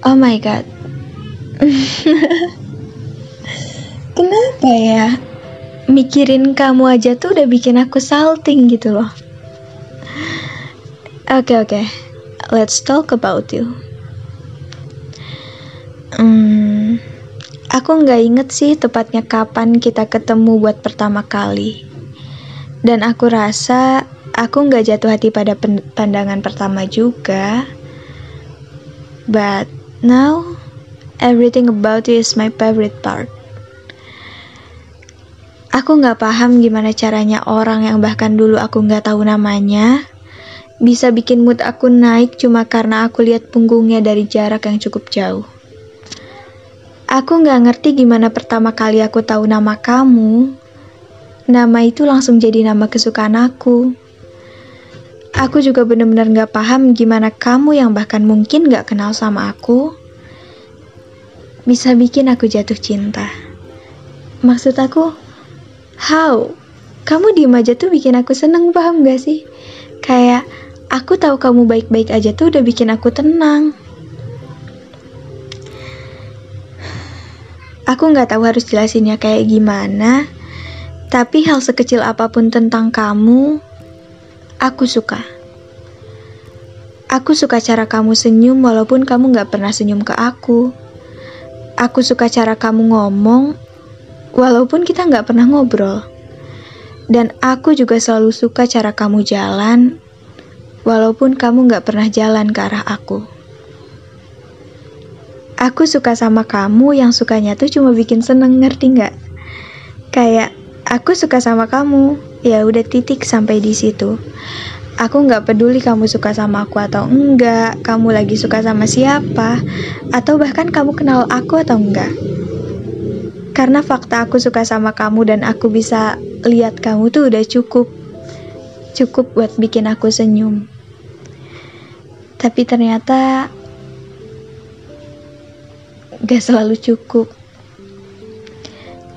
Oh my god. Kenapa ya? Mikirin kamu aja tuh udah bikin aku salting gitu loh. Oke okay, oke, okay. let's talk about you. Hmm, aku nggak inget sih tepatnya kapan kita ketemu buat pertama kali. Dan aku rasa aku nggak jatuh hati pada pandangan pertama juga. But Now, everything about you is my favorite part. Aku nggak paham gimana caranya orang yang bahkan dulu aku nggak tahu namanya bisa bikin mood aku naik cuma karena aku lihat punggungnya dari jarak yang cukup jauh. Aku nggak ngerti gimana pertama kali aku tahu nama kamu. Nama itu langsung jadi nama kesukaan aku. Aku juga benar-benar gak paham gimana kamu yang bahkan mungkin gak kenal sama aku bisa bikin aku jatuh cinta. Maksud aku, how? Kamu diem aja tuh bikin aku seneng, paham gak sih? Kayak, aku tahu kamu baik-baik aja tuh udah bikin aku tenang. Aku gak tahu harus jelasinnya kayak gimana, tapi hal sekecil apa pun tentang kamu, Aku suka. Aku suka cara kamu senyum walaupun kamu gak pernah senyum ke aku. Aku suka cara kamu ngomong walaupun kita gak pernah ngobrol. Dan aku juga selalu suka cara kamu jalan walaupun kamu gak pernah jalan ke arah aku. Aku suka sama kamu yang sukanya tuh cuma bikin seneng, ngerti gak? Kayak aku suka sama kamu, ya udah titik sampai di situ. Aku nggak peduli kamu suka sama aku atau enggak, kamu lagi suka sama siapa, atau bahkan kamu kenal aku atau enggak. Karena fakta aku suka sama kamu dan aku bisa lihat kamu tuh udah cukup. Cukup buat bikin aku senyum. Tapi ternyata gak selalu cukup.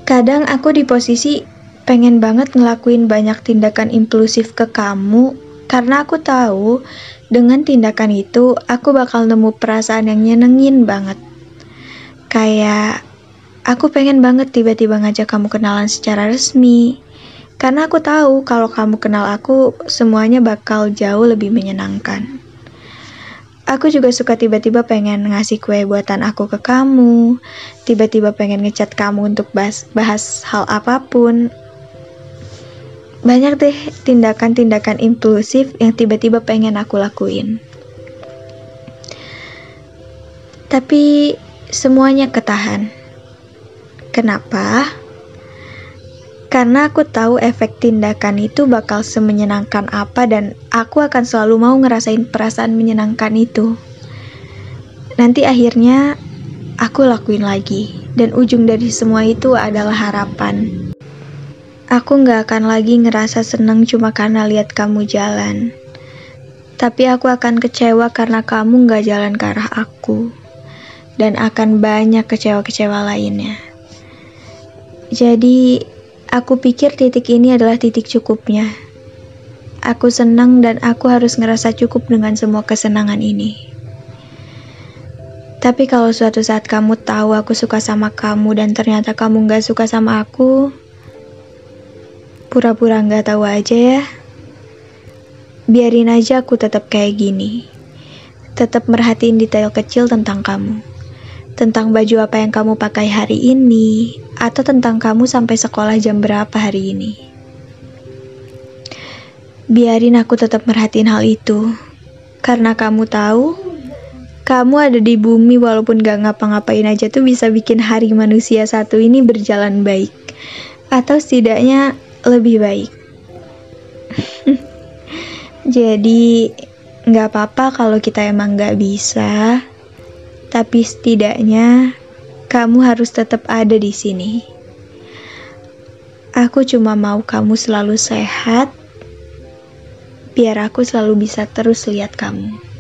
Kadang aku di posisi pengen banget ngelakuin banyak tindakan impulsif ke kamu karena aku tahu dengan tindakan itu aku bakal nemu perasaan yang nyenengin banget. Kayak aku pengen banget tiba-tiba ngajak kamu kenalan secara resmi. Karena aku tahu kalau kamu kenal aku semuanya bakal jauh lebih menyenangkan. Aku juga suka tiba-tiba pengen ngasih kue buatan aku ke kamu, tiba-tiba pengen ngechat kamu untuk bahas, bahas hal apa pun, banyak deh tindakan-tindakan impulsif yang tiba-tiba pengen aku lakuin. Tapi semuanya ketahan. Kenapa? Karena aku tahu efek tindakan itu bakal semenyenangkan apa dan aku akan selalu mau ngerasain perasaan menyenangkan itu. Nanti akhirnya aku lakuin lagi dan ujung dari semua itu adalah harapan. Aku gak akan lagi ngerasa seneng cuma karena lihat kamu jalan. Tapi aku akan kecewa karena kamu gak jalan ke arah aku. Dan akan banyak kecewa-kecewa lainnya. Jadi, aku pikir titik ini adalah titik cukupnya. Aku senang dan aku harus ngerasa cukup dengan semua kesenangan ini. Tapi kalau suatu saat kamu tahu aku suka sama kamu dan ternyata kamu gak suka sama aku, Pura-pura nggak tahu aja ya. Biarin aja aku tetap kayak gini. Tetap merhatiin detail kecil tentang kamu. Tentang baju apa yang kamu pakai hari ini, atau tentang kamu sampai sekolah jam berapa hari ini. Biarin aku tetap merhatiin hal itu. Karena kamu tahu, kamu ada di bumi walaupun gak ngapa-ngapain aja tuh bisa bikin hari manusia satu ini berjalan baik. Atau setidaknya lebih baik. Jadi nggak apa-apa kalau kita emang nggak bisa, tapi setidaknya kamu harus tetap ada di sini. Aku cuma mau kamu selalu sehat, biar aku selalu bisa terus lihat kamu.